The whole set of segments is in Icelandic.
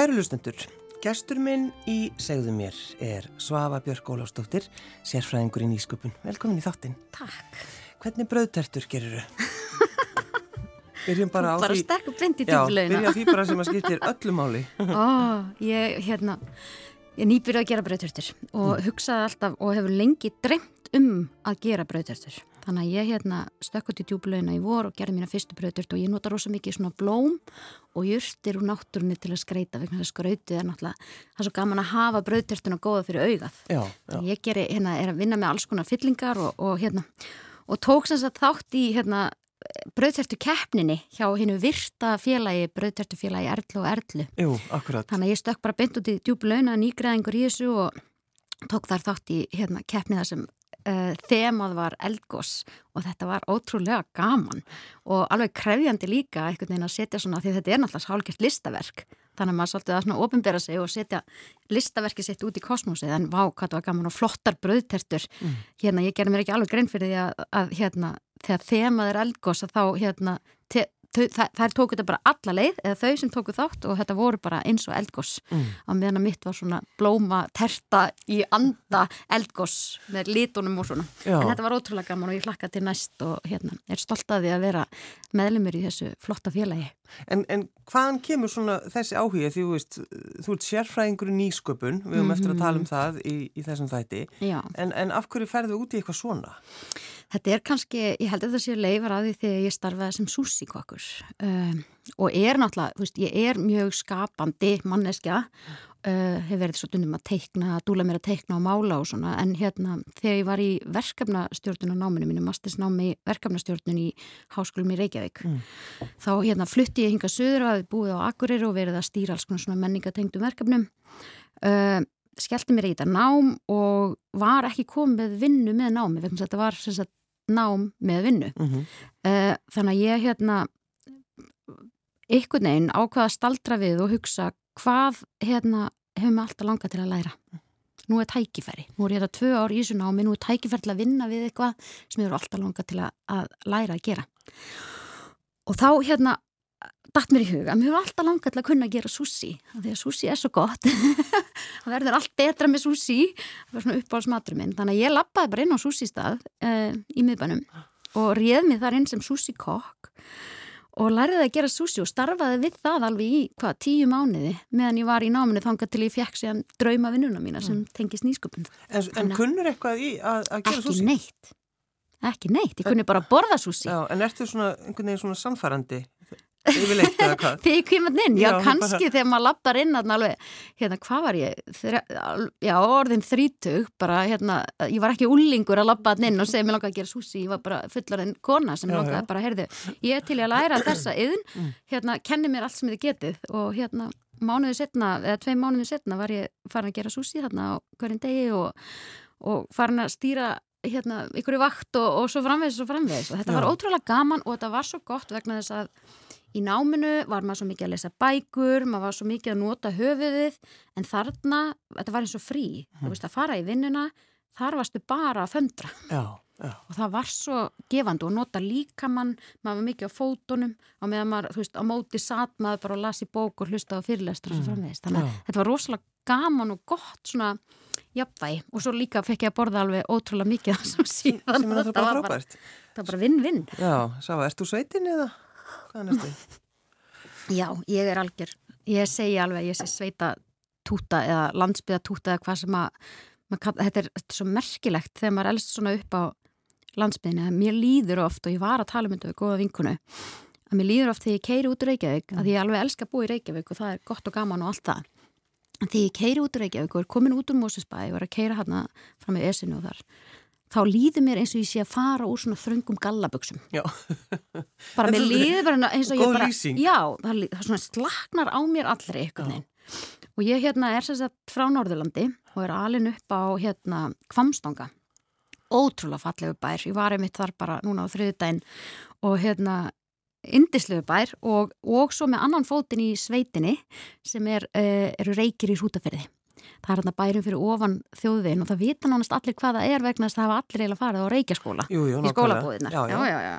Kæru lustendur, gestur minn í segðu mér er Svafa Björk Ólafsdóttir, sérfræðingur í nýsköpun. Velkomin í þáttinn. Takk. Hvernig bröðtertur gerur þau? Byrjum bara á Bara því. sterk og blind í Já, djúflauna. byrja því bara sem að skiptir öllu máli. Ó, ég, hérna, ég nýbyrði að gera brauðtörtur og Mm. hugsaði alltaf og hefur lengi dreymt um að gera brauðtörtur. Þannig að ég hérna stökk út í djúflauna í vor og gerði mína fyrstu brauðtört og ég nota rosa mikið svona blóm og jurtir úr náttúrunni til að skreita vegna þess að skrautið er náttúrulega, það er svo gaman að hafa brauðtörtuna góða fyrir augað. Já, já. Ég geri, hérna, er að vinna með alls konar fyllingar og, og hérna, og tók sem sagt þátt í, hérna, brauðtertu keppninni hjá hinnu virta félagi, brauðtertu félagi Erlu og Erlu. Jú, akkurat. Þannig að ég stökk bara beint út í djúb launa nýgræðingur í þessu og tók þar þátt í hérna, keppni þar sem uh, þemað var eldgós og þetta var ótrúlega gaman og alveg krefjandi líka einhvern veginn að setja svona, því þetta er náttúrulega hálfgjört listaverk þannig að maður svolítið að svona ofinbera sig og setja listaverki sitt út í kosmosið en vá, hvað það var gaman og flottar brauðtertur. Hérna, ég gerði mér ekki alveg grein fyrir því að, að hérna, þegar þemað er eldgós að þá hérna, þær, þær tóku þetta bara alla leið eða þau sem tóku þátt og þetta voru bara eins og eldgós Mm. á meðan að mitt var svona blóma terta í anda eldgós með litunum og svona. Já. en þetta var ótrúlega gaman og ég hlakka til næst og hérna, er stolt að því að vera meðlumur í þessu flotta félagi. En, en hvaðan kemur svona þessi áhuga því þú veist, þú ert sérfræðingur í nýsköpun, við höfum eftir að tala um það í, í þessum þætti, en, en af hverju ferðu út í eitthvað svona? Þetta er kannski, ég held að það sé leifar að því þegar ég starfaði sem súsíkokkur um, og er náttúrulega, þú veist, ég er mjög skapandi manneskja, uh, hef verið svo dundum að teikna, að dúla mér að teikna og mála og svona, en hérna þegar ég var í verkefnastjórnun á náminu mínu, mastersnámi verkefnastjórnun í háskólum í Reykjavík, þá hérna flutti ég hinga söður að við búið á Akureyri og verið að stýra alls konar svona menningatengdum verkefnum. Uh, skellti mér í þetta nám og var ekki komið vinnu með námi þetta var sagt, nám með vinnu. Mm -hmm. uh, þannig að ég hérna einhvern veginn ákvaða að staldra við og hugsa hvað hérna hefur mig alltaf langað til að læra. Nú er tækifæri, nú er ég þetta tvö ár í þessu námi nú er tækifæri til að vinna við eitthvað sem ég eru alltaf langað til að, að læra að gera. Og þá hérna datt mér í huga, mér hefur alltaf langað til að kunna að gera sushi, því að sushi er svo gott. Það verður allt betra með sushi. Það var svona uppáhaldsmatur minn. Þannig að ég lappaði bara inn á sushi stað uh, í miðbænum og réð mig þar inn sem sushi kokk og lærði að gera sushi og starfaði við það alveg í hvað, tíu mánuði meðan ég var í náminu þangað til ég fekk sér drauma vinnuna mína sem tengist nýsköpun. En, en kunnur eitthvað í að, að gera ekki súsi? neitt. Ekki neitt, ég kunni bara borða sushi. Já, en ertu svona, einhvern veginn svona samfærandi yfirleitt eða hvað? Þegar ég kemur inn, já, Já, kannski bara- þegar maður lappar inn alveg, hérna, hvað var ég? Þre, já, orðin þrítug, bara, hérna, ég var ekki úlingur að lappa þarna inn og segja mér langar að gera súsi, ég var bara fullarinn kona sem já. bara, heyrðu, ég er til að læra þessa yðn, hérna, kenni mér allt sem þið getið og hérna, mánuði setna, eða tvei mánuði setna var ég farin að gera súsi þarna á hverjum degi og, og farin að stýra hérna, ykkur í vakt og, og svo framvegis og framvegis og þetta Já. var ótrúlega gaman og þetta var svo gott vegna þess að í náminu var maður svo mikið að lesa bækur, maður var svo mikið að nota höfuðið en þarna, þetta var eins og frí, þú veist að fara í vinnuna, þar varstu bara að föndra Já, já. og það var svo gefandi og nota líkamann, maður var mikið á fótunum og meðan maður, þú veist, á móti satt maður bara og las í bók og hlusta á fyrirlestra og svo framvegist, þannig að Já. þetta var rosalega gaman og gott svona jafnvægi og svo líka fekk ég að borða alveg ótrúlega mikið síðan Sem frábært. það var bara vinn-vinn Já, sá, ert þú sveitin eða? Hvað er næstu? Já, ég er algjör. Ég segi alveg, ég sé sveita túta eða landsbyða túta eða hvað sem að, kalla, þetta, er, þetta svo merkilegt þegar maður elst svona upp á landsbyðinu. að Mér líður oft, og ég var að tala um þetta við góða vinkunu, að mér líður oft þegar ég keiri út úr Reykjavík, að ég alveg elska að búa í Reykjavík og það er gott og gaman og allt það. Þegar ég keiri út úr Reykjavík og er komin út úr Mósusbæ og er að keira hérna fram með esinu og þar, þá líður mér eins og ég sé að fara úr svona þröngum gallaböksum bara mér líður bara eins og ég bara lýsing. já, það, það svona slaknar á mér allri veginn. Og ég hérna er sagt frá Norðurlandi og er alin upp á hérna Kvamstanga ótrúlega fallegu bær, ég var einmitt þar bara núna á þriðudaginn og hérna indislegu bær og, og svo með annan fótinn í sveitinni sem er, uh, eru reykir í hrútaferði það er hérna bærum fyrir ofan þjóðvin og það vita nánast allir hvað það er vegna þess að það hafa allir eiginlega farið á reykjaskóla í skólabúðina Já, já. já, já.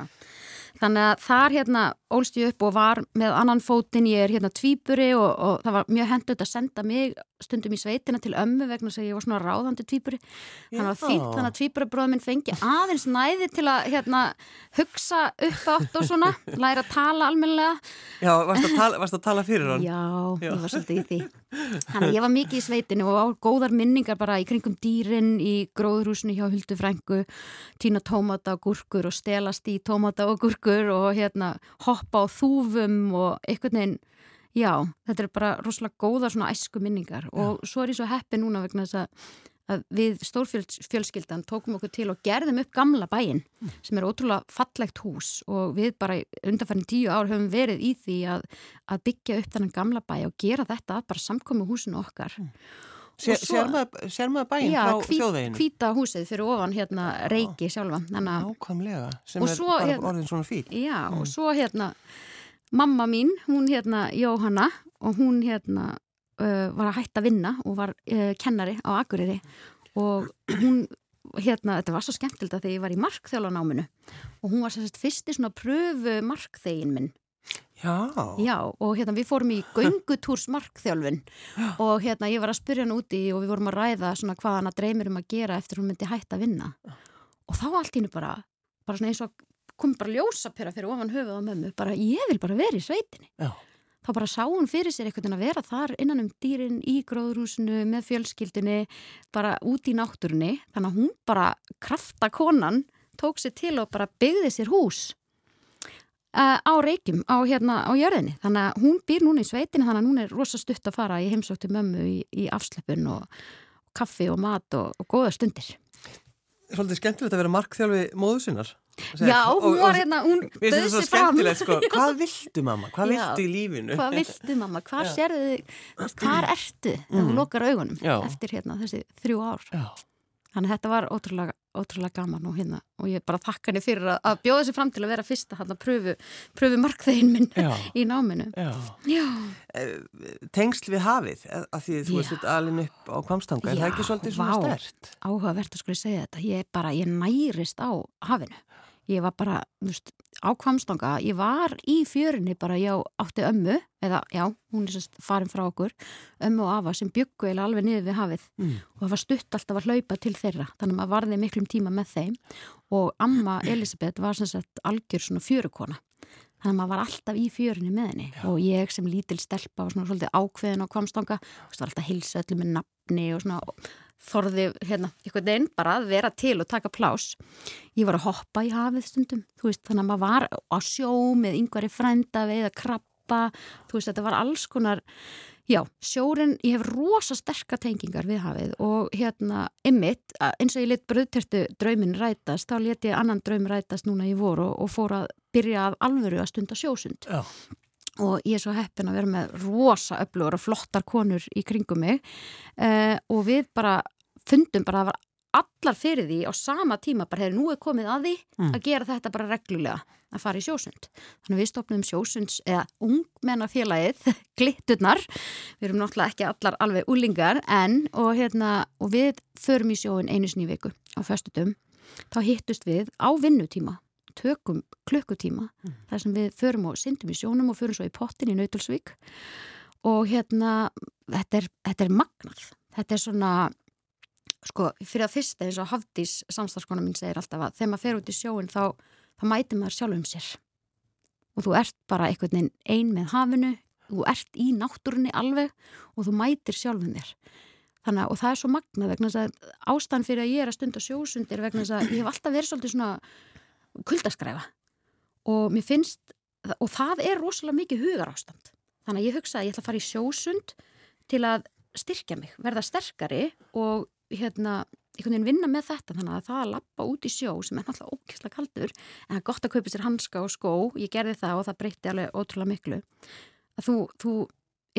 Þannig að þar hérna ólst ég upp og var með annan fótinn, ég er hérna tvýburi og, og það var mjög hendut að senda mig stundum í sveitina til ömmu vegna þess að ég var svona ráðandi tvýburi þannig að fýtt þannig að tvýburabróðum minn fengi aðeins næði til að hérna hugsa upp átt og svona læra að tala almenlega Já, varst að tala, varst að tala fyrir hann? Já, Já, ég var svolítið í því. Þannig að ég var mikið í sveitinu og á góðar minningar bara í kringum dýrin í gróðrúsinu hjá Huldu Frængu týna tómata og gurkur og stelast í tómata og gurkur og hérna hoppa á þúfum og einhvern veginn Já, þetta er bara rosalega góða svona æsku minningar Já. og svo er ég svo heppi núna vegna þess að, að við stórfjölskyldan tókum okkur til og gerðum upp gamla bæin mm. sem er ótrúlega fallegt hús og við bara undanfærið tíu ár höfum verið í því að, að byggja upp þennan gamla bæ og gera þetta bara samkomi húsinu okkar. Mm. Sér, sér, maður, sér maður bæinn frá hvít, þjóðveginu? Já, hvita húsið fyrir ofan hérna reiki sjálfa. Nákvæmlega, sem er svo, bara hérna, orðin svona fíl. Já, mm. og svo hérna mamma mín, hún hérna Jóhanna og hún hérna uh, var að hætta að vinna og var uh, kennari á Akureyri og hún hérna, þetta var svo skemmtilegt að þegar ég var í markþjólanáminu og hún var sérst fyrsti svona pröfu markþegin minn Já. Já, og hérna við fórum í göngutúrs markþjálfun og hérna ég var að spyrja hann úti og við vorum að ræða svona hvað hann að dreymir um að gera eftir hún myndi hætta að vinna og þá allt hínu bara, bara svona eins og kom bara ljósapera fyrir ofan höfuð á mömmu, bara ég vil bara vera í sveitinni. Já. Þá bara sá hún fyrir sér einhvern veginn að vera þar innan um dýrin í gróðrúsinu með fjölskyldinni, bara út í náttúrunni. Þannig að hún bara, kraftakonan, tók sér til og bara byggði sér hús á reykjum, á, hérna, á jörðinni. Þannig að hún býr núna í sveitinni, þannig að hún er rosa stutt að fara í heimsókti mömmu í, í afsleppun og kaffi og mat og, og góða stundir. Svolítið skemmtilegt að vera markþjálfi móðusinnar. Já, hún var hérna, hún döði sér fram sko. Hvað viltu mamma? Hvað Já, viltu í lífinu? Hvað viltu mamma? Hvað sérðu þið? Hvað ertu? Mm. Þú lokar augunum Já. eftir hérna þessi þrjú ár Já. Þannig að þetta var ótrúlega, ótrúlega gaman og hérna og ég bara þakka henni fyrir að, að bjóða sér fram til að vera fyrsta hann að pröfu, pröfu markþegin minn í náminu. Eh, Tengsl við hafið að því þú veist alveg upp á kvamstanga, er það ekki svolítið svona stert? Áhugavert að sko ég segja þetta, ég bara, ég nærist á hafinu. Ég var bara, þú veist, á kvamstanga ég var í fjörinni bara já, átti ömmu, eða já, hún er sérst farin frá okkur, ömmu og afa sem byggu eða alveg niður við hafið mm. og það var stutt alltaf að hlaupa til þeirra þannig að maður varði miklum tíma með þeim og amma Elisabeth var sérst algjör svona fjörukona þannig að maður var alltaf í fjörinni með henni já. og ég sem lítil stelpa var svona svolítið ákveðin á kvamstanga, þú veist, var alltaf hilsa öllum með nafni og svona þorði hérna einhvern veginn bara að vera til og taka plás. Ég var að hoppa í hafið stundum, veist, þannig að maður var á sjó með yngvari frænda við að krabba, þú veist, þetta var alls konar, já, sjórin, ég hef rosa sterkar tengingar við hafið og hérna, ymmit, eins og ég lit bröðtertu draumin rætast, þá let ég annan draum rætast núna í voru og, og fór að byrja af alvöru að stunda sjósund. Já og ég er svo heppin að vera með rosa öflugur og flottar konur í kringum mig uh, og við bara fundum bara að allar fyrir því á sama tíma bara hefur nú er komið að því mm. að gera þetta bara reglulega að fara í sjósund. Þannig við stopnum sjósunds eða ungmennafélagið glitturnar, við erum náttúrulega ekki allar alveg úlingar en og, hérna, og við förum í sjóun einu sinni viku á föstutum þá hittust við á vinnutíma tökum klukkutíma mm. þar sem við förum og syndum í sjónum og förum svo í pottin í Nautalsvík og hérna þetta er, þetta er magnað. Þetta er svona sko fyrir að fyrsta eins og Hafdís samstagskona mín segir alltaf að þegar maður fer út í sjóin þá, þá mæti maður sjálf um sér. Og þú ert bara einhvern veginn ein með hafinu þú ert í náttúrunni alveg og þú mætir sjálfum þér. Þannig að og það er svo magnað vegna þess að ástæðan fyrir að ég er að stunda sjósundir vegna þess að ég hef alltaf verið svolítið svona kuldaskræfa. Og mér finnst, og það er rosalega mikið hugar ástand. Þannig að ég hugsa að ég ætla að fara í sjósund til að styrkja mig, verða sterkari og hérna einhvern veginn vinna með þetta. Þannig að það að lappa út í sjó sem er náttúrulega ókysla kaldur en það er gott að kaupa sér hanska og skó. Ég gerði það og það breytti alveg ótrúlega miklu. Að þú, þú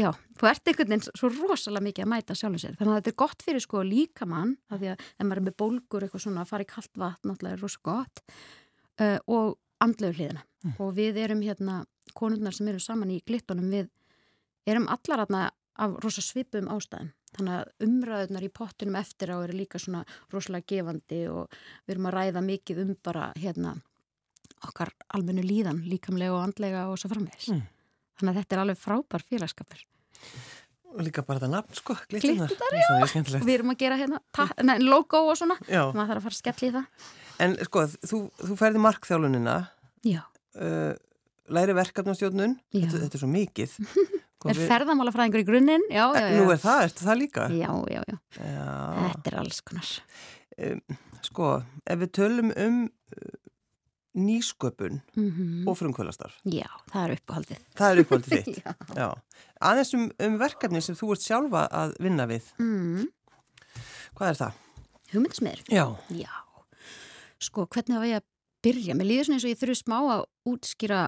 já, þú ert einhvern veginn svo rosalega mikið að mæta sjálfum sér. Þannig að þetta er gott fyrir sko líka mann af því að ef maður er með bólgur eitthvað svona að fara í kallt vatn náttúrulega er rosalega gott uh, og andlegu hliðina mm. og við erum hérna, konurnar sem eru saman í glittunum við erum allar aðna af rosa svipum ástæðum þannig að umræðunar í pottinum eftir á eru líka svona rosalega gefandi og við erum að ræða mikið um bara hérna okkar almennu líðan, líkamlega og andlega og svo framvegs. Mm. Þannig að þetta er alveg frábær félagskapur. Og líka bara þetta nafn, sko. Það er skemmtilegt. Við erum að gera hérna nei, logo og svona, Já, maður þarf að fara að skella í það. En sko, þú, þú færði markþjálunina, Já, uh, læri verkefnastjórnun, Já. þetta, þetta er svo mikið. Sko, er við- ferðamálafræðingur í grunninn? Já, já, já. Nú er það, ertu það líka? Já, já, já. Já. Þetta er alls konar. Um, sko, ef við tölum um uh, nýsköpun Mm og frumkvölastarf, Já, það er uppáhaldið. það er uppáldið þitt. Já. Já. Aðeins um, um verkefni sem þú ert sjálfa að vinna við. Mm. Hvað er það? Hugmyndismiður? Já. Já. Sko, hvernig var ég að byrja? Mér líður svona eins og ég þurfi smá að útskýra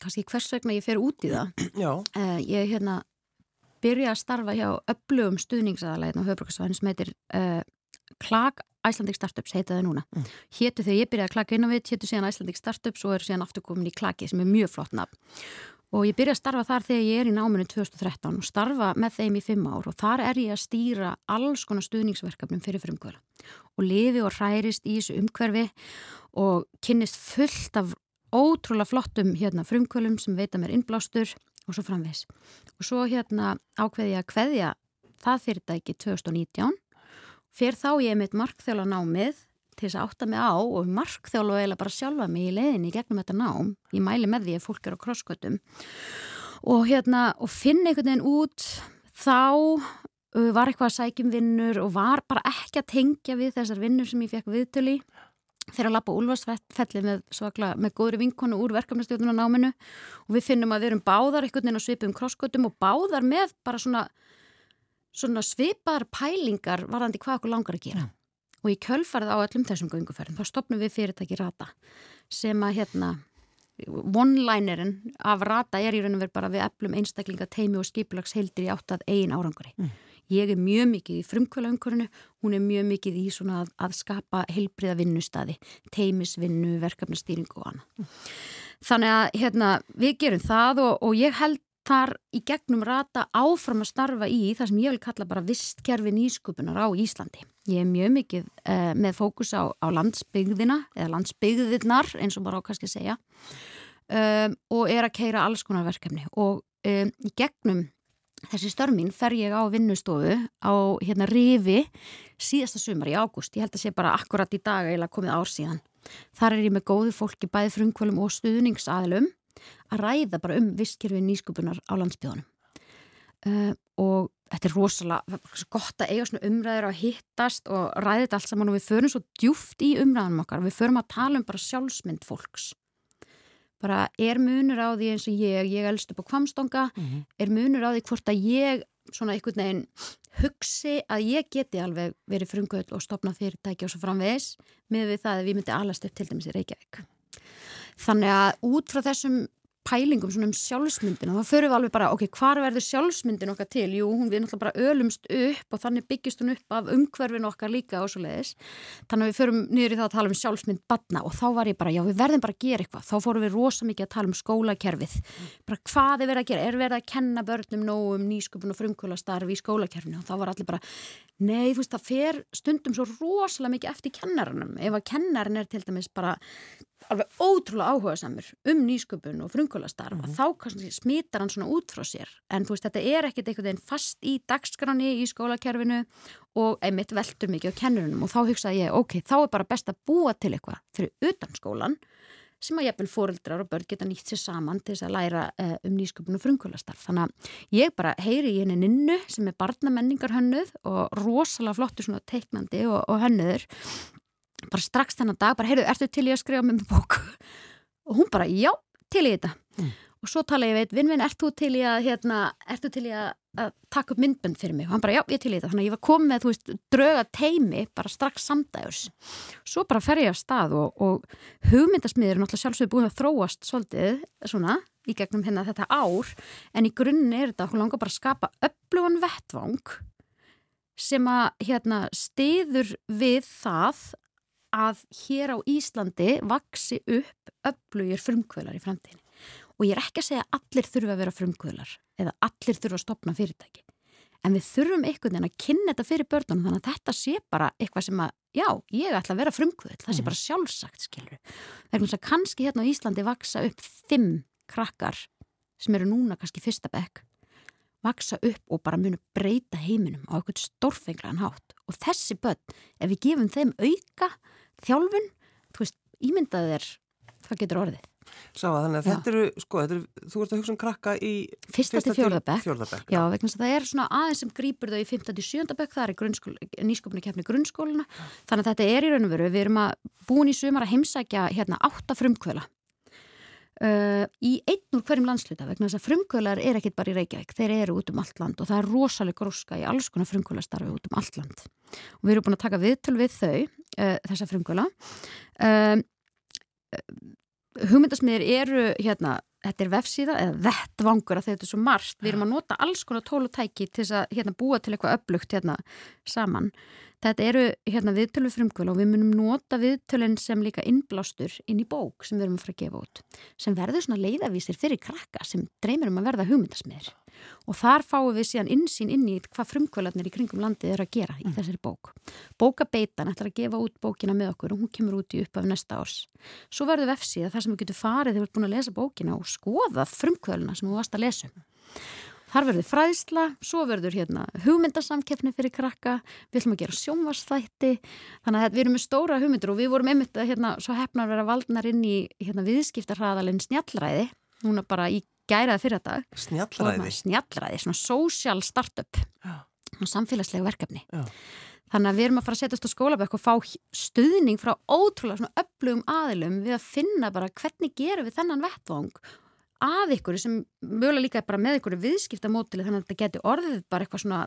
kannski hvers vegna ég fer út í það. Já. Uh, ég hérna byrja að starfa hjá öflugum stuðningsaðalæðin á höfbrukarsvæðin sem heitir uh, Klag Icelandic Startups heita það núna. Mm. Hétu þegar ég byrjaði að klaka inn á við, hétu síðan Icelandic Startups og eru síðan aftur komin í klaki sem er mjög flott nafn. Og ég byrja að starfa þar þegar ég er í náminu 2013 og starfa með þeim í fimm ár. Og þar er ég að stýra alls konar stuðningsverkefnum fyrir frumkvöla og lifi og hærist í þessu umhverfi og kynnist fullt af ótrúlega flottum hérna, frumkvölum sem veita mér innblástur og svo framvegs. Og svo hérna ákveði ég að kveðja það fyrirtæki 2019 fyrir þá ég mitt markþjóla námið til þess að átta mig á og markþjóla og eiginlega bara sjálfa mig í leiðinni gegnum þetta nám. Ég mæli með því að fólk er á krosskötum og hérna og finna einhvern veginn út þá uh, var eitthvað að sækjum vinnur og var bara ekki að tengja við þessar vinnur sem ég fekk viðtöli þegar að lappa úlfarsfelli með, með góðri vinkonu úr verkefnastjórnuna náminu og við finnum að við erum báðar einhvern veginn á svipum krosskötum og báðar með bara svona, svona svipaðar pælingar varðandi hvað okkur langar að gera. Og í kjölfarið á öllum þessum gönguferðum þá stopnum við fyrirtæki Rata sem að hérna one-linerinn af Rata er í raun og verið bara við eflum einstaklinga teimi og skipilags heildir í átt að eigin áranguri. Mm. Ég er mjög mikið í frumkvöla umhverfinu, hún er mjög mikið í svona að, að skapa heilbriða vinnustadi, teimisvinnu, verkefnastýringu og annað. Þannig að hérna, við gerum það og, og ég held þar í gegnum rata áfram að starfa í það sem ég vil kalla bara vistkerfi nýskupunar á Íslandi. Ég er mjög mikið uh, með fókus á, á landsbyggðina eða landsbyggðirnar eins og bara á kannski að segja um, og er að keira alls konar verkefni og um, í gegnum þessi störf mín fer ég á vinnustofu á hérna Rifi síðasta sumar í ágúst, ég held að sé bara akkurat í dag eða komið ár síðan. Þar er ég með góðu fólki bæði frumkvölum og stuðningsaðlum að ræða bara um vistkerfi nýskupunar á landsbyðunum. Uh, og þetta er rosalega gott að eiga svona umræður að hittast og ræða þetta allt saman og við förum svo djúft í umræðanum okkar. Við förum að tala um bara sjálfsmynd fólks. Bara er munur á því eins og ég, ég elst upp á kvamstonga, Mm -hmm. er munur á því hvort að ég svona einhvern veginn hugsi að ég geti alveg verið frumkvöld og stopna fyrirtæki og svo framvegis með við það að við myndi alast upp til dæmis í Reykjavík. Þannig að út frá þessum pælingum svona um sjálfsmyndina þá förum við alveg bara, ok, hvar verður sjálfsmyndin okkar til? Jú, hún við náttúrulega bara ölumst upp og þannig byggjast hún upp af umhverfin okkar líka og svo leiðis. Þannig að við förum niður í það að tala um sjálfsmynd badna og þá var ég bara, já, við verðum bara að gera eitthvað. Þá fórum við rosa mikið að tala um skólakerfið. Bara hvað er verið að gera? Er verið að kenna börnum nóg um nýsköpun og frumkvölastarfi í skólakerfinu? Og þá var allir bara, nei, þú veist, það fer stundum svo rosalega mikið eftir kennaranum. Ef að kennarin er til dæmis bara alveg ótrúlega áhuga samur um nýsköpun og frumkvölastarf mm -hmm. þá kannski smitar hann svona út frá sér. En þú veist þetta er ekkert einhvern veginn fast í dagskráni í skólakerfinu og einmitt veldur mikið á kennurunum og þá hugsaði ég ok, þá er bara best að búa til eitthvað fyrir utan skólan sem að jafnvel fóreldrar og börn geta nýtt sér saman til þess að læra uh, um nýsköpun og frumkvölastarf þannig að ég bara heyri í henni ninnu sem er barnamenningar hönnuð og rosalega flottur svona teiknandi og, og hönnuður bara strax þennan dag, bara heyrðu, ertu til ég að skrifa með mig bók? Og hún bara, já, til ég þetta. Mm. og svo tala ég veit, vinn-vinn, ert þú til ég að hérna, ertu til ég að, að taka upp myndbönd fyrir mig? Og hann bara, já, ég til ég þetta, þannig að ég var komið með, þú veist, drauga teimi, bara strax samdægurs. Svo bara fer ég að stað og, og hugmyndasmiður er náttúrulega sjálfsögur búin að þróast svolítið, svona í gegnum hérna þetta ár, en í grunninn er þetta, hún langar bara að skapa öflugan vettvang sem að hérna stiður við það að hér á Íslandi vaksi upp öflugir frumkvölar í framtíðinni. Og ég er ekki að segja að allir þurfa að vera frumkvölar eða allir þurfa að stopna fyrirtæki. en við þurfum einhvern veginn að kynna þetta fyrir börnunum þannig að þetta sé bara eitthvað sem að já, ég ætla að vera frumkvöld, það sé mhm. bara sjálfsagt skilur, vegna að kannski hérna á Íslandi vaksa upp fimm krakkar sem eru núna kannski fyrsta bekk vaksa upp og bara munu breyta heiminum á eitthvað stórfenglaðan hátt og þessi börn, ef við gefum þeim auka þjálfun, þú veist, ímyndaðið er, það getur orðið Sá að þannig að Já. þetta eru, sko, þetta eru, þú ert að hugsa um krakka í fyrsta til fjórðabekk. fjórðabekk. Já, vegna þess að það er svona aðeins sem grýpur þau í fymta til sjöndabekk, það er nýskopni kefni grunnskóluna, þannig að þetta er í raun og veru, við erum að búin í sumar að heimsækja hérna átta frumkvöla uh, í einn úr hverjum landsluta vegna þess að frumkvölar er ekkit bara í Reykjavík, þeir eru út um allt land og það er rosalega gróska í alls konar frumkvölastarfi út um allt land. Og við erum búin að taka viðtöl við þau, uh, þessa frumkvöla uh, hugmyndasmiðir eru hérna, þetta er vefsíða eða vettvangur að þetta er svo margt, við erum að nota alls konar tólutæki til að hérna, búa til eitthvað upplugt hérna saman Þetta eru hérna, viðtölu frumkvöl og við munum nota viðtölun sem líka innblástur inn í bók sem við erum að fara að gefa út sem verður svona leiðavísir fyrir krakka sem dreymir um að verða hugmyndasmiður og þar fáum við síðan insýn inn í hvað frumkvölarnir í kringum landið er að gera í mm. þessari bók. Bókabeitan ætlar að gefa út bókina með okkur og hún kemur út í upp af næsta árs. Svo verður vefsíða þar sem við getum farið þegar við erum búin að lesa bókina og skoðað frumkvöluna sem við varst að lesa um. Þar verður fræðsla, svo verður hérna hugmyndasamkeppni fyrir krakka, við ætlum að gera sjónvarsþætti, þannig að við erum með stóra hugmyndur og við vorum einmitt að hérna, svo hefnar vera valdnar inn í hérna, viðskiptarhraðalinn snjallræði, núna bara í gæraði fyrir þetta. Snjallræði? Snjallræði, svona social startup, svona samfélagslega verkefni. Já. Þannig að við erum að fara að setjast á skólabæk og fá stuðning frá ótrúlega svona öflugum aðilum við að finna bara hvernig gerum við þennan vettvang að ykkur sem mögulega líka bara með ykkur viðskiptamótili þannig að þetta getur orðið bara eitthvað svona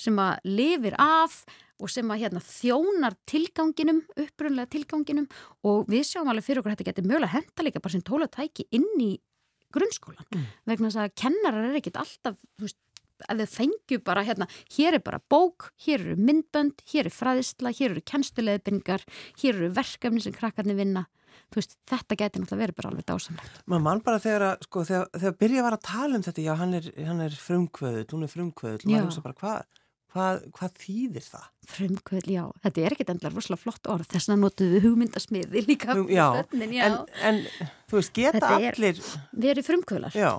sem að lifir af og sem að hérna, þjónar tilganginum, upprunlega tilganginum. Og við sjáum alveg fyrir okkur að þetta getur mögulega henda líka bara sem tólatæki inn í grunnskólan mm. vegna þess að kennarar er ekkit alltaf, þú veist, að þau fengju bara hérna, hér er bara bók, hér eru myndbönd, hér er fræðisla, hér eru kenstuleðbyngar, hér eru verkefni sem krakkarnir vinna veist, þetta getur náttúrulega verið bara alveg dásamlegt. Man mann bara þegar að, sko, þegar, þegar byrja var að tala um þetta, já, hann er, er frumkvöðul, hún er frumkvöðul, og maður hugsa bara, hvað Hvað, hvað þýðir það? Frumkvöld, já, þetta er ekkit endlar rosalega flott orð, þess vegna notuðu hugmyndasmiði líka já, bönnin, já. En, en þú veist, geta þetta allir er, Við erum frumkvölar Já,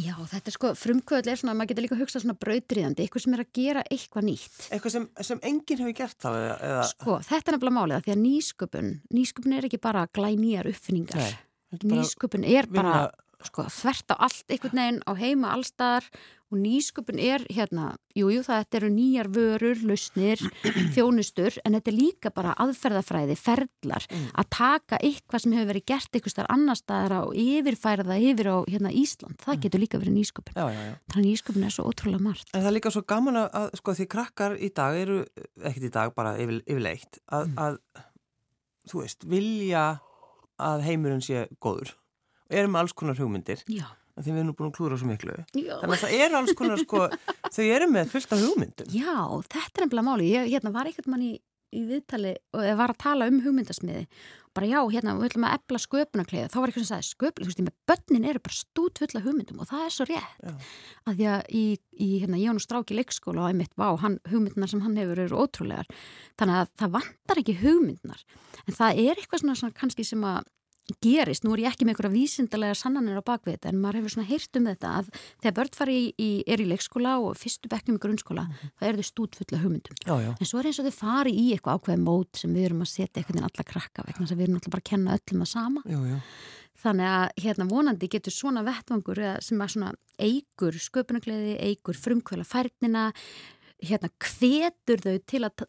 Já, þetta er sko, frumkvöld er svona, maður getur líka að hugsa svona brautriðandi, eitthvað sem er að gera eitthvað nýtt. Eitthvað sem, sem enginn hefur gert þá? Eða... Sko, þetta er nefnilega málið að því að nýsköpun, nýsköpun er ekki bara glænýjar uppfinningar. Nei, nýsköpun er bara. Sko, þvert á allt, eitthvað neginn á heima allstaðar og nýsköpun er hérna, jújú jú, það eru nýjar vörur, lausnir, þjónustur en þetta er líka bara aðferðafræði, ferlar, mm. að taka eitthvað sem hefur verið gert eitthvað starf annar staðar og yfirfæra það yfir á hérna, Ísland, það mm. getur líka verið nýsköpun. Já, já, já. Þannig nýsköpun er svo ótrúlega margt. En það er líka svo gaman að, sko, því krakkar í dag eru, ekkert í dag, bara yfir, yfirleitt, að, mm. að, þú veist, vilja að heimurinn sé góður erum alls konar hugmyndir. Já. því við erum búin að klúra svo miklu. Já. þannig að það er alls konar sko þau eru með fullt af hugmyndum. Já, þetta er nefnilega máli ég hérna, var ekkert mann í, í viðtali og var að tala um hugmyndasmiði. Bara já, hérna, við ætlum að epla sköpunarkleiða þá var eitthvað sem sagði sköpun, þú veist, bönnin eru bara stút fulla hugmyndum og það er svo rétt. Já. að því að í, í hérna, Jón og Stráki leikskóla og einmitt, vá, hann, hugmyndunar sem hann hefur eru ótrúlegar. Þannig að það vantar ekki hugmyndunar en það er eitthvað svona, svona kannski sem að gerist, nú er ég ekki með einhverja vísindalega sannanir á bakvið en maður hefur svona heyrt um þetta að þegar börn fari í, í, er í leikskóla og fyrstu bekknum í grunnskóla mm -hmm. það er þau stútfulla hugmyndum já, já. en svo er eins og þau fari í eitthvað ákveð mót sem við erum að setja eitthvað inn alla krakka vegna þess að við erum alltaf bara að kenna öllum það sama já, þannig að hérna vonandi getur svona vettvangur sem að svona eigur sköpunagleiði, eigur frumkvöla færnina hérna hvetur þau til að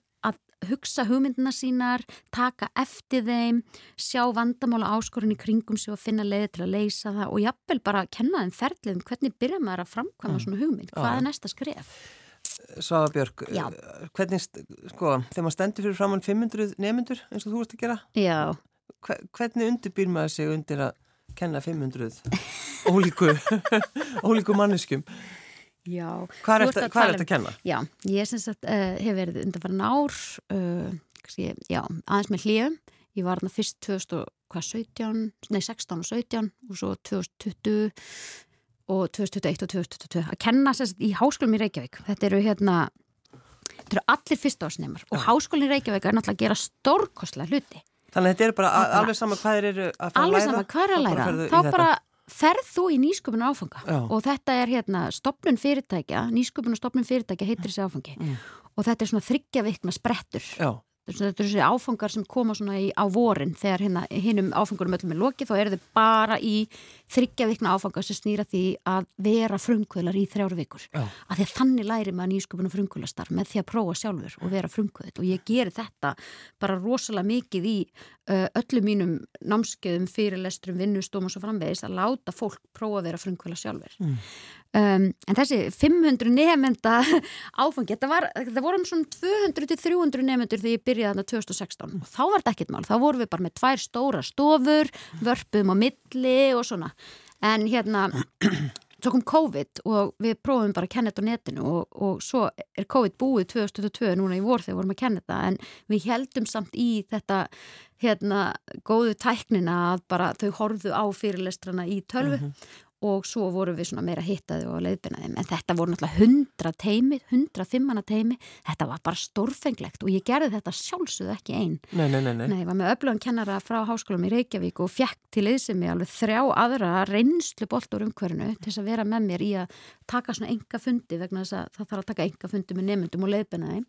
hugsa hugmyndina sínar, taka eftir þeim, sjá vandamála áskorun í kringum sig og finna leiði til að leysa það og jafnvel bara kenna þeim ferðliðum hvernig byrja maður að framkvæma mm. svona hugmynd, hvað er næsta skref? Svafa Björg, Já. hvernig, sko, þegar maður stendur fyrir framann 500 nefnundur eins og þú ert að gera, Já. hvernig undirbýr maður sig undir að kenna 500 ólíku, ólíku manneskum? Já. Hvað er þetta að, að kenna? Já, ég syns að uh, hef verið undanfæran ár, uh, ég, já, aðeins með hlýjum. Ég var þarna fyrst 2017, nei 16 og 17 og svo 2020 og 2021 og 2022 að kenna sérst í háskólum í Reykjavík. Þetta eru hérna þetta eru allir fyrstásnemar og háskólinn í Reykjavík er náttúrulega að gera stórkostlega hluti. Þannig að þetta er bara alveg sama hvað eru að fara að alveg læra. sama hvað er að læra. þá bara ferð þú í nýsköpun áfanga Já. og þetta er hérna stopnun fyrirtækja nýsköpun og stopnun fyrirtækja heitir þessi áfangi Mm. og þetta er svona þryggja vikna sprettur Já, þetta eru þessi áfangar sem koma svona í, á vorin. Þegar hérna, hinnum áfangurum öllum er lokið þá eru þau bara í þryggja vikna áfangar sem snýra því að vera frumkvöðlar í þrjáru vikur. Já, að því að þannig læri maður nýsköpun og frumkvöðlastarf með því að prófa sjálfur og vera frumkvöðl og ég geri þetta bara rosalega mikið í uh, öllum mínum námskeiðum, fyrirlesturum, vinnustóm og svo framvegis að láta fólk prófa að vera frumkvöðla sjálfur Mm. Um, en þessi 500 nefnda áfangi, þetta, var, þetta vorum svona 200-300 nefnendur þegar ég byrjaði þarna 2016 og þá var þetta ekkert mál, þá vorum við bara með tvær stóra stofur, vörpum á milli og svona, en hérna kom COVID og við prófum bara að kenna þetta á netinu og, og svo er COVID búið 2022 núna í vor þegar vorum að kenna þetta. En við heldum samt í þetta hérna góðu tæknina að bara þau horfðu á fyrirlestrana í tölvu og svo vorum við svona meira hittaði og leiðbinaði en þetta voru náttúrulega 100 teimi 105 manna teimi, þetta var bara stórfenglegt og ég gerði þetta sjálfsögðu ekki einn nei, nei, nei, nei. Ég var með öflugan kennara frá háskólam í Reykjavík og fekk til yðsemi alveg þrjá aðra reynslu bolt úr umhverfinu til þess að vera með mér í að taka svona enga fundi vegna þess að það þarf að taka enga fundi með nefndum og leiðbinaði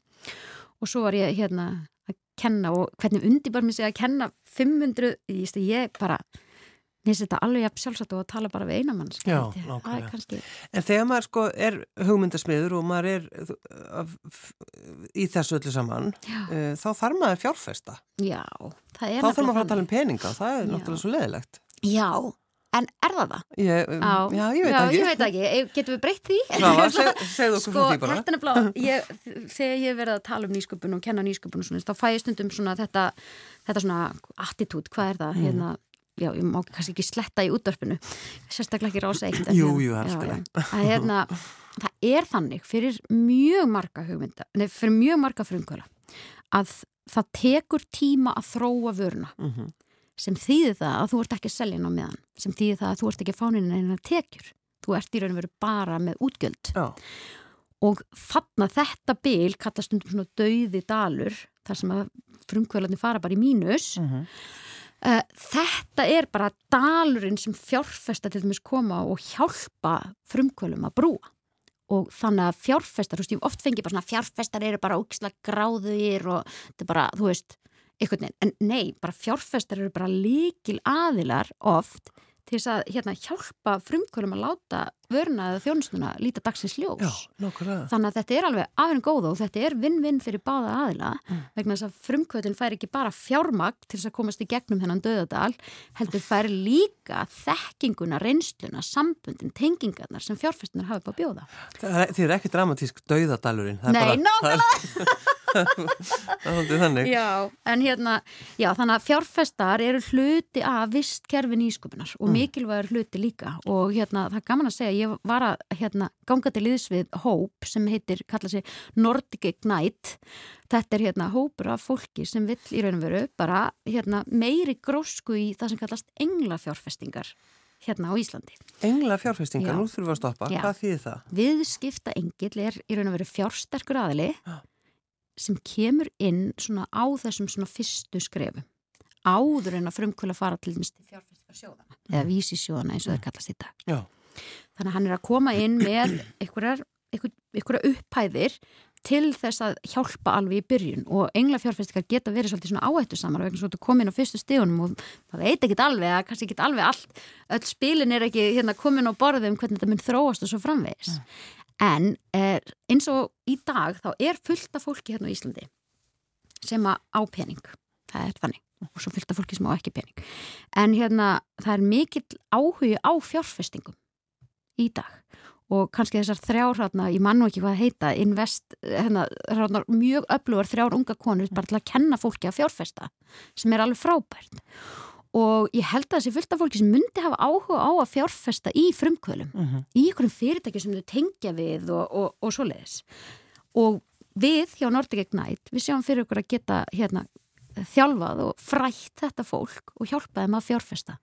og svo var ég hérna að kenna og hvernig undibar mér sig að kenna 500, ég, ég bara mér þetta alveg jafn sjálfsagt og að tala bara við einamann Já, það er nákvæmlega. kannski En þegar maður sko er hugmyndasmiður og maður er f- í þessu öllu saman, Já. uh, þá þarf maður fjárfesta. Já, það er Þá þarf maður að tala um peninga það er Já. náttúrulega svo leðilegt. Já, en er það það? Ég, um, já, ég veit já, ekki. ég veit ekki, Eh, getum við breytt því? Svafa, seg, segðu okkur Sko, frá því bara. þetta er nefnilega, ég, þegar ég verið að tala um nýsköpun og kenna nýsköpun og svona, þá fæ ég stundum svona þetta, þetta svona attitút, hvað er Mm. það, hérna, já, ég má kannski ekki sletta í útdörpinu, sérstaklega ekki rása eitt. en Jú, jú, það. Að hérna, það er þannig fyrir mjög marga hugmynda, nei, fyrir mjög marga frumkvöla, að það tekur tíma að þróa vöruna Mm sem þýðir það að þú ert ekki að selja ná meðan, sem þýðir það að þú ert ekki fánin einan tekjur. Þú ert í raun og veru bara með útgjöld Já, og þarna þetta bil kallast stundum svona dauði dalur þar sem að frumkvölarnir fara bara í mínus Mhm. Uh, þetta er bara dalurinn sem fjárfesta til dæmis koma og hjálpa frumkvölum að brúa. Og þannig að fjárfestar, þú veist, ég oft fengi bara svona fjárfestar eru bara ógislega gráðugir og þetta er bara, þú veist einhvern veginn, en nei, bara fjárfestar eru bara líkil aðilar oft til þess að hérna hjálpa frumkvölum að láta vöruna eða þjónustuna líta dagsins ljós já, nákvæmlega. Þannig að þetta er alveg afhengi góða og þetta er vinn-vinn fyrir báða aðila Mm. vegna þess að frumkvöldin fær ekki bara fjármagn til þess að komast í gegnum þennan döðadal heldur fær líka þekkinguna, reynsluna, sambundin, tengingarnar sem fjárfestinar hafa upp að bjóða. Það er, þið er ekki dramatísk er Nei, bara, er, það er svolítið þannig. Já, en hérna, já, þannig að fjárfestar eru hluti af vistkerfi nýsköpunar og Mm. mikilvægur hluti líka og hérna, það er gaman að segja, ég var að hérna, ganga til liðs við hóp sem heitir, kalla sig Nordic Ignite þetta er hérna hópur af fólki sem vill í raun og veru bara hérna, meiri grósku í það sem kallast englafjárfestingar hérna á Íslandi. Engla fjárfestingar, Já. nú þurfum við að stoppa. Já. Hvað þýðir það? Viðskipta engill er í raun og veru fjársterkur aðili Já. Sem kemur inn svona á þessum svona fyrstu skrefum áður en að frumkvöla fara til dæmis til fjárfestingarsjóðana eða vísisjóðana eins og þeir kallast í dag. Já. Þannig að hann er að koma inn með einhverjar, einhver, einhverjar upphæðir til þess að hjálpa alveg í byrjun. Og englafjárfestingar geta verið svolítið svona áhættu saman vegna svo að koma inn á fyrstu stígunum og það veit ekki alveg að kannski ekki alveg allt. Öll spilin er ekki hérna komin á borðum hvernig þetta mun þróast og svo framvegis en er, eins og í dag þá er fullt af fólki hérna á Íslandi sem á pening. Það er þannig. Og svo fullt af fólki sem á ekki pening. En hérna það er mikill áhugi á fjárfestingum í dag. Og kannski þessar þrjárhátna, ég mann nú ekki hvað að heita invest, hérna, þarna mjög öflugar þrjár unga konur bara til að kenna fólki að fjárfesta sem er alveg frábært og ég held að þessi fullt af fólki sem myndi hafa áhuga á að fjárfesta í frumkvölum Mm í einhverjum fyrirtæki sem þau tengja við og, og, og svoleiðis. Og við hjá Nordic Ignite við sjáum fyrir okkur að geta hérna, þjálfað og frætt þetta fólk og hjálpa þeim að fjárfesta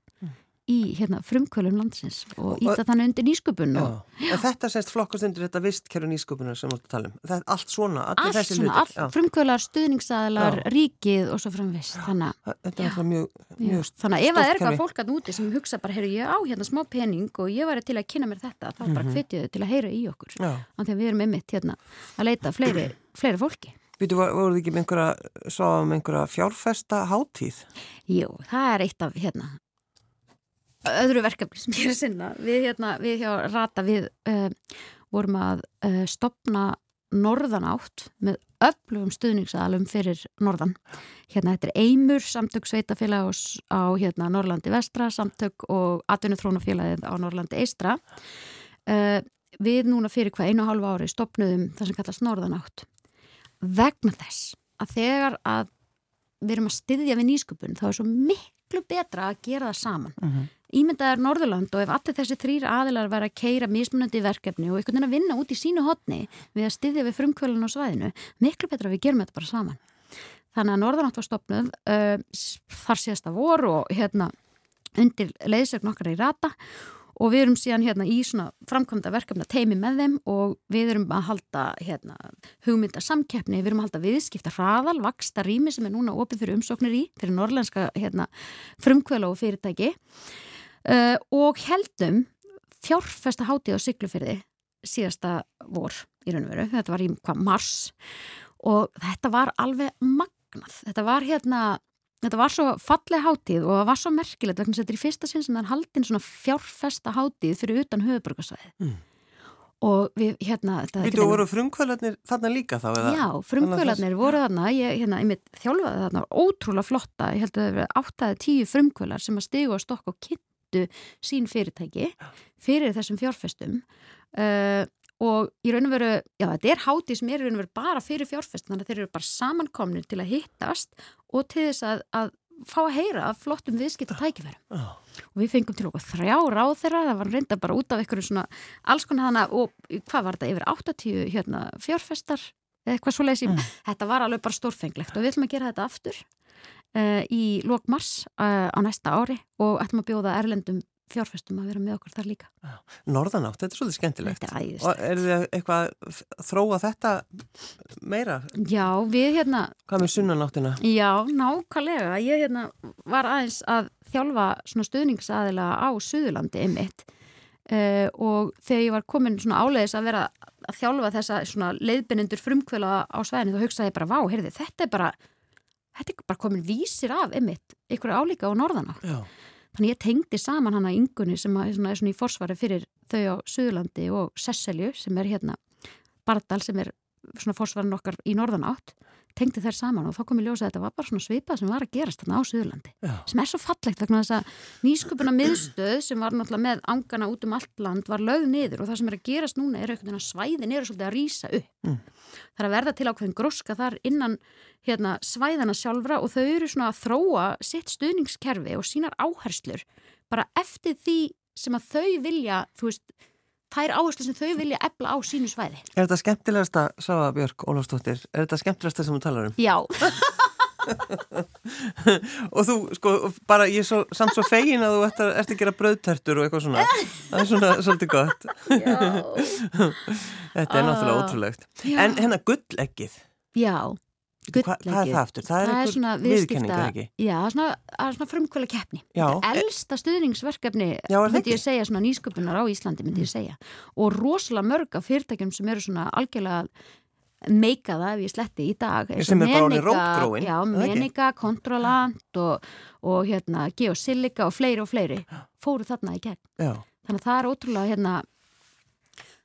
í hérna, frumkvölum landsins og íta þannig undir nýsköpun og En þetta sést flokkast undir þetta vistkerfi nýsköpunar sem við um. Er allt svona, allt þessi svona, allt frumkvölar, stuðningsaðilar, Já. ríkið og svo framvist þannig að Já. Mjög, Já, mjög Þannig að ef það er eitthvað fólk að úti sem hugsa bara, heyrðu, ég á hérna smá pening og ég væri til að kynna mér þetta, þá bara Mhm. hvetju þau til að heyra í okkur. Já. Þannig að við erum einmitt hérna að leita fleiri, fleiri fólki. Býtu, voruð ekki með einhverja, sváðum einhverja fjárfesta hátíð? Jú, það er eitt af hérna öðru verkefni sem ég er að sinna. Við hérna, við hjá Rata, við uh, vorum að uh, stopna norðanátt með öflugum stuðningsaðalum fyrir norðan. Hérna, þetta er Eimur, samtök sveitafélag á, hérna, Norrlandi vestra, samtök og atvinnutrónafélagið á Norrlandi eistra. Uh, við núna fyrir hvað einu og hálfa ári stopnuðum það sem kallast norðanátt. Vegna þess að þegar að við erum að styðja við nýsköpun þá er svo miklu betra að gera það saman. Mm -hmm. Ímyndaðar Norðurland og ef allir þessi þrýr aðilar væri að keira mismunandi verkefni og einhvern veginn að vinna út í sínu hotni við að styðja við frumkvölun á svæðinu, miklu betra að við gerum þetta bara saman. Þannig að Norðurland var stopnuð uh, þar síðasta vor og hérna undir leiðsögn okkar í rata og við erum síðan hérna í svona framkvæmda verkefna teimi með þeim og við erum að halda hérna hugmynda samkeppni, við erum að halda viðskipta hraðal, vaksta rými sem er núna opið fyrir umsóknir í, fyrir norlenska hérna frumkvöla og fyrirtæki uh, og heldum fjárfesta hátíð á Siglufyrði síðasta vor í raun og veru, þetta var í hvað mars og þetta var alveg magnað, þetta var hérna Þetta var svo falleg hátíð og það var svo merkilegt vegna þess að þetta er í fyrsta sinn sem það er haldin svona fjárfesta hátíð fyrir utan höfuborgarsvæði. Mm. Og við hérna... þetta- Býtu, voru frumkvölarnir þarna líka þá? Eða? Já, frumkvölarnir voru þarna, ég hérna, einmitt þjálfaði þarna, ótrúlega flotta, ég held að það hefur áttaði tíu frumkvölar sem að stigu á stokk og kynntu sín fyrirtæki fyrir þessum fjárfestum uh, og í raun og veru, já þetta er hátíð sem er í raun og veru bara fyrir fjárfest, þannig að þeir eru bara samankomnir til að hittast og til þess að, að fá að heyra af flottum viðskipt og tækifærum Já. og við fengum til okkur þrjá ráð þeirra það var reynda bara út af einhverju svona alls konar hana og hvað var þetta yfir 80 hérna, fjárfestar eða eitthvað svo leiðsým, Mm. þetta var alveg bara stórfenglegt og við ætlum að gera þetta aftur í lok mars uh, á næsta ári og ætlum að bjóða erlendum fjárfestum að vera með okkur þar líka Norðanátt, þetta er svolítið skemmtilegt. Er. Og er þið eitthvað að þróa þetta meira? Já, við hérna Hvað með sunnanáttina? Já, nákvæmlega. Ég hérna var aðeins að þjálfa svona stuðningsaðila á Suðurlandi einmitt uh, og þegar ég var komin svona áleiðis að vera að þjálfa þessa svona leiðbynendur frumkvöla á svæðinu þá hugsaði ég bara, vá, heyrði, þetta er bara þetta er bara komin vísir af einmitt ykkur álíka á norðanátt. Já. Þannig ég tengdi saman hana yngunni sem að, svona, er svona í forsvari fyrir þau á Suðurlandi og Sesselju sem er hérna Bardal sem er svona forsvarin okkar í norðanátt tengdi þær saman og þá kom ég ljósa að þetta var bara svona svipað sem var að gerast þarna á Suðurlandi Já. sem er svo fallegt vegna þess að nýsköpuna miðstöð sem var náttúrulega með angana út um allt land var lögð niður og það sem er að gerast núna er einhvern veginn að svæðin eru svolítið að rýsa upp Mm. það er að verða til ákveðin gróska þar innan hérna, svæðana sjálfra og þau eru svona að þróa sitt stuðningskerfi og sínar áherslur bara eftir því sem að þau vilja, þú veist, þær áherslu sem þau vilja ebla á sínu svæði. Er þetta skemmtilegasta, Sáða Björk Ólafsdóttir, er þetta skemmtilegasta sem þú talar um? Já, og þú, sko, bara ég er svo, samt svo fegin að þú ert að, ert að gera brauðtertur og eitthvað svona. Það er svona svolítið gott. já, Þetta er Ah. náttúrulega ótrúlegt. já. En hérna gulleggið, já. Hva, hvað er það aftur? Það Það er svona eitthvað viðkenning, viðskipta, er ekki? já, svona, það er svona frumkvæla keppni. Elsta stuðningsverkefni, Já, myndi ég segja, svona nýsköpunar á Íslandi, myndi ég segja. Og rosalega mörg af fyrirtækjum sem eru svona algjörlega meika það ef ég sletti í dag. Sem er bara orðið rótgróin, Já? Menika, Controlant og, og hérna, Geosilica og fleiri og fleiri fóru þarna í gegn. Já. Þannig að það er ótrúlega hérna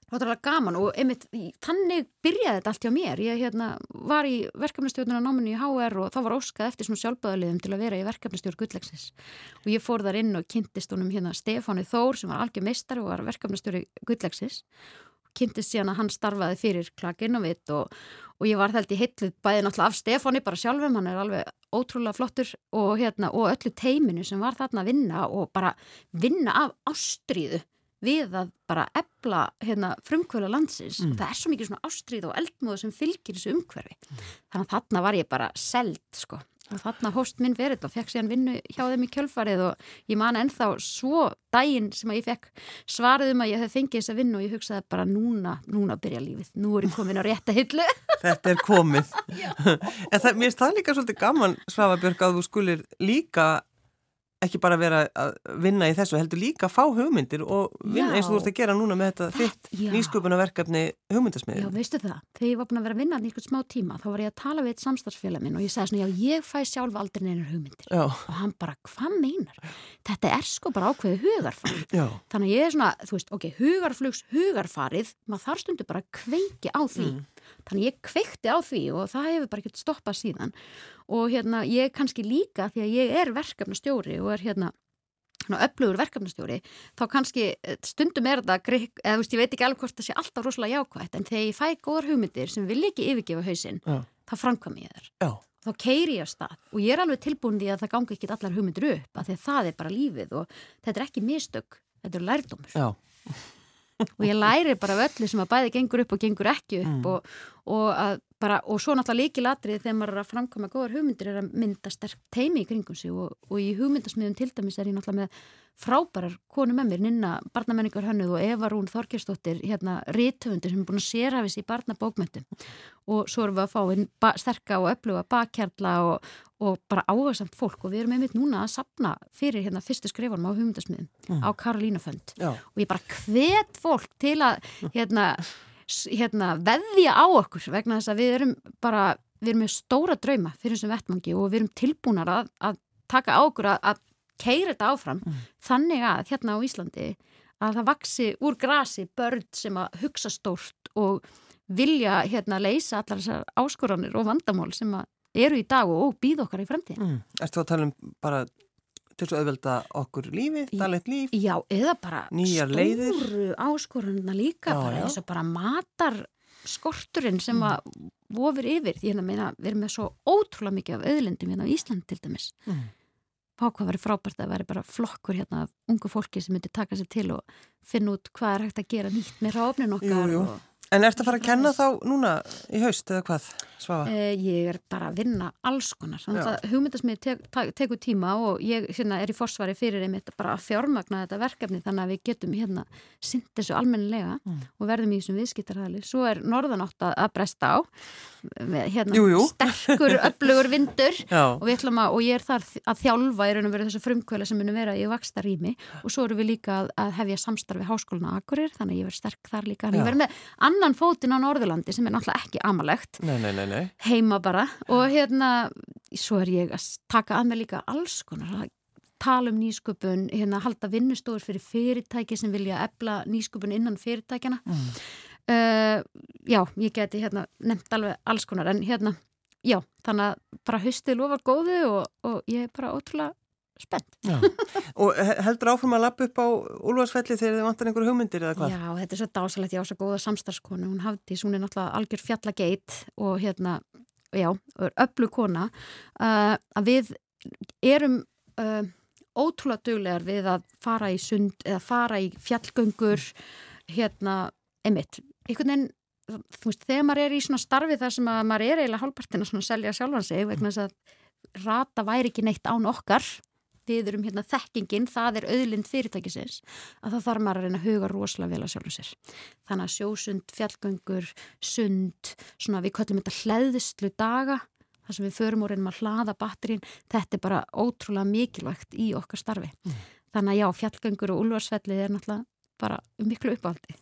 ótrúlega gaman og einmitt í- þannig byrjaði þetta allt hjá mér. Ég hérna, var í verkefnastjórnuna náminu í HR og þá var óskað eftir svona sjálfböðaliðum til að vera í verkefnastjórn Gulllegsins og ég fór þar inn og kynntist honum hérna Stefáni Þór sem var algjör meistari og var verkefnastjóri Gulllegsins kynntist síðan að hann starfaði fyrir klakinn og vitt og, og ég var þeldi heitluð bæði náttúrulega af Stefáni bara sjálfum, hann er alveg ótrúlega flottur og, hérna, og öllu teiminu sem var þarna að vinna og bara vinna af ástríðu við að bara ebla hérna, frumkvöla landsins. Mm. og það er svo mikið svona ástríð og eldmóðu sem fylgir þessu umhverfi. Þannig að þarna var ég bara seld sko. Og þarna hóst minn verið og fekk síðan vinnu hjá þeim í kjölfarið. Og ég man ennþá svo daginn sem að ég fekk svarið um að ég hef fengið þessa vinnu og ég hugsaði bara núna, núna byrja lífið, nú er ég komin á rétta hillu. Þetta er komið. En það, mér finnst það líka svolítið gaman Svavabjörg að þú skulir líka ekki bara vera að vinna í þessu heldur líka að fá hugmyndir og vinna Já. eins og þú ert að gera núna með þetta þitt Já. nýsköpunarverkefni Já, hugmyndasmiðin veistu það, þegar ég var búin að vera að vinna einhvern smá tíma, þá var ég að tala við eitt samstarfsfélag minn og ég sagði svona, já, ég fæ sjálf aldrei neinar hugmyndir. Já, og hann bara, hvað meinar? Þetta er sko bara ákveðið hugarfar. Já, þannig að ég er svona, þú veist, ok, hugarflugs hugarfarið, maður þarf stundu bara kveiki á því, þannig að ég kveikti á því og það hefur bara ekkert stoppað síðan. Og hérna, ég kannski líka því að ég er verkefnastjóri og er hérna öflugur verkefnastjóri þá kannski eh, stundum er þetta grikk, eða veist, ég veit ekki alveg hvort það sé alltaf rosalega jákvægt en þegar ég fæ góðar hugmyndir sem vil ekki yfirgefa hausinn, já, þá framkvæm ég þær. Já, þá keiri ég af stað. Og ég er alveg tilbúin því að það gangi ekki allar hugmyndir upp af því að það er bara lífið og þetta er ekki mistök, þetta er lærdómur. Já, og ég læri bara af öllu sem að bæði gengur upp og gengur ekki upp Mm. og, og, að bara, og svo náttúrulega líkilatrið þegar maður er að framkvæma góðar hugmyndir er að mynda sterk teimi í kringum sig og, og í hugmyndasmiðum til dæmis er ég náttúrulega með frábærar konu með mér, Ninna barnamenningar hönnuð og Eva Rún Þorkirsdóttir hérna rítöfundir sem er búin að sérhafis í barnabókmyndum og svo erum við að fá inn ba sterka og öfluga bakkjarla og, og bara áhersamt fólk og við erum einmitt núna að sapna fyrir hérna fyrstu skrifanum á hugmyndasmiðum Mm. á Karolínafönd og ég bara hvet fólk til að hérna, s- hérna veðja á okkur vegna þess að við erum bara, við erum með stóra drauma fyrir þessum vettmangi og við erum tilbúnar að, að taka á okkur að, að keira þetta áfram þannig að hérna á Íslandi að það vaksi úr grasi börn sem að hugsa stórt og vilja hérna leysa allar þessar áskoranir og vandamál sem að eru í dag og býð okkar í fremtíðin. mm. Ertu að tala um bara til að auðvelda okkur lífið, daglegt líf Já, eða bara Nýjar leiðir. stóru áskorunna líka Já, bara já. eins og bara matar skorturinn sem Mm. að vofir yfir, því hérna meina við erum með svo ótrúlega mikið af auðlindum hérna á Ísland til dæmis. mm. Fá hvað verið frábært að veri bara flokkur hérna af ungu fólki sem myndi taka sér til og finna út hvað er hægt að gera nýtt með ráfnin okkar Jú, jú. og En ertu að fara að kenna þá núna í haust eða hvað, Svafa? Eh, ég er bara að vinna alls konar hugmyndasmið tek, ta- tekur tíma og ég hérna, er í forsvari fyrir einmitt bara að fjármagna þetta verkefni þannig að við getum hérna sint þessu almennilega Mm. og verðum í þessum viðskiptarhæli svo er norðanátt að, bresta á með, hérna, Jú, jú. sterkur, öflugur vindur og, að, og ég er þar að þjálfa í raun og veru þessu frumkvöla sem munum vera í vaksta rými og svo erum við líka að, að hefja samstarfi háskólinu á Akurir þannig að ég verð sterk þar líka annan fótinn á Norðurlandi sem er náttúrulega ekki amalegt. Nei, nei, nei, nei. heima bara. Og hérna svo er ég að taka að mig líka alls konar að tala um nýsköpun, hérna halda vinnustofur fyrir fyrirtæki sem vilja ebla nýsköpun innan fyrirtækjana Mm. uh, já, ég geti hérna nefnt alveg alls konar. En hérna, já, þannig að bara haustið lofar góðu og, og ég er bara ótrúlega spennt. Já. Og he- heldur áfram að lappa upp á Úlfarsfelli þegar þið vantar einhver hugmyndir eða hvað? Já, þetta er svo dásalegt, ég á svo góða samstarfskonu, hún hafði, hún er náttúrulega algjör fjallageit og hérna, já, og öllu kona, uh, að við erum uh, ótrúlega duglegar við að fara í sund eða fara í fjallgöngur, hérna, einmitt, einhvern veginn, þú veist, þegar maður er í svona starfi þar sem að maður er eiginlega hálfpartin að svona selja sjálfan sig vegna þess að rata væri ekki neitt án okkar við erum hérna þekkingin, það er auðlind fyrirtækisins, að það þarf maður að reyna að huga rosalega vel að sjálfum sér. Þannig að sjósund, fjallgöngur, sund, svona við köllum þetta hlæðislu daga, þar sem við förum og reynum að hlaða batterín, þetta er bara ótrúlega mikilvægt í okkar starfi. Þannig að já, fjallgöngur og úlvarsfellið er náttúrulega bara miklu uppáldi.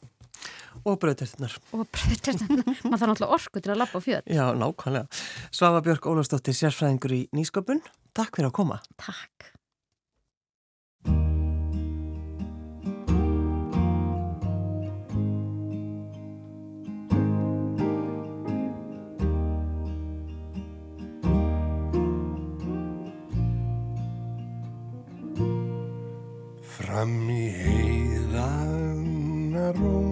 Og brauðtertunar. Og maður þarf náttúrulega orku til að lappa á fjöld. Já, nákvæmlega. Svafa Björk Ólafsdóttir, sérfræðingur í nýsköpun. Takk fyrir að koma. Takk. Fram í heiðana ró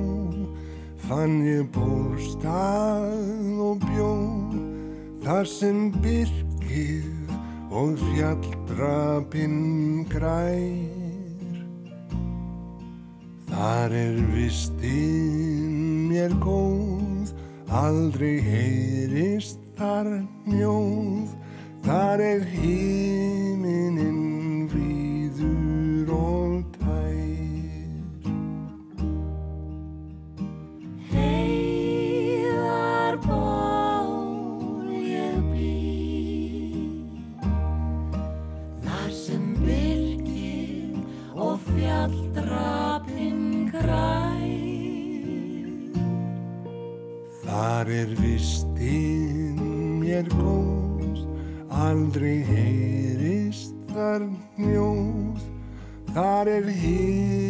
fann ég búrstað og bjó þar sem byrkið og fjalldrapinn grær. Þar er vistinn mér góð, aldrei heyrist þar mjóð, þar er hýr er vistinn mér góð, aldrei heyrist þar mjóð, þar er hér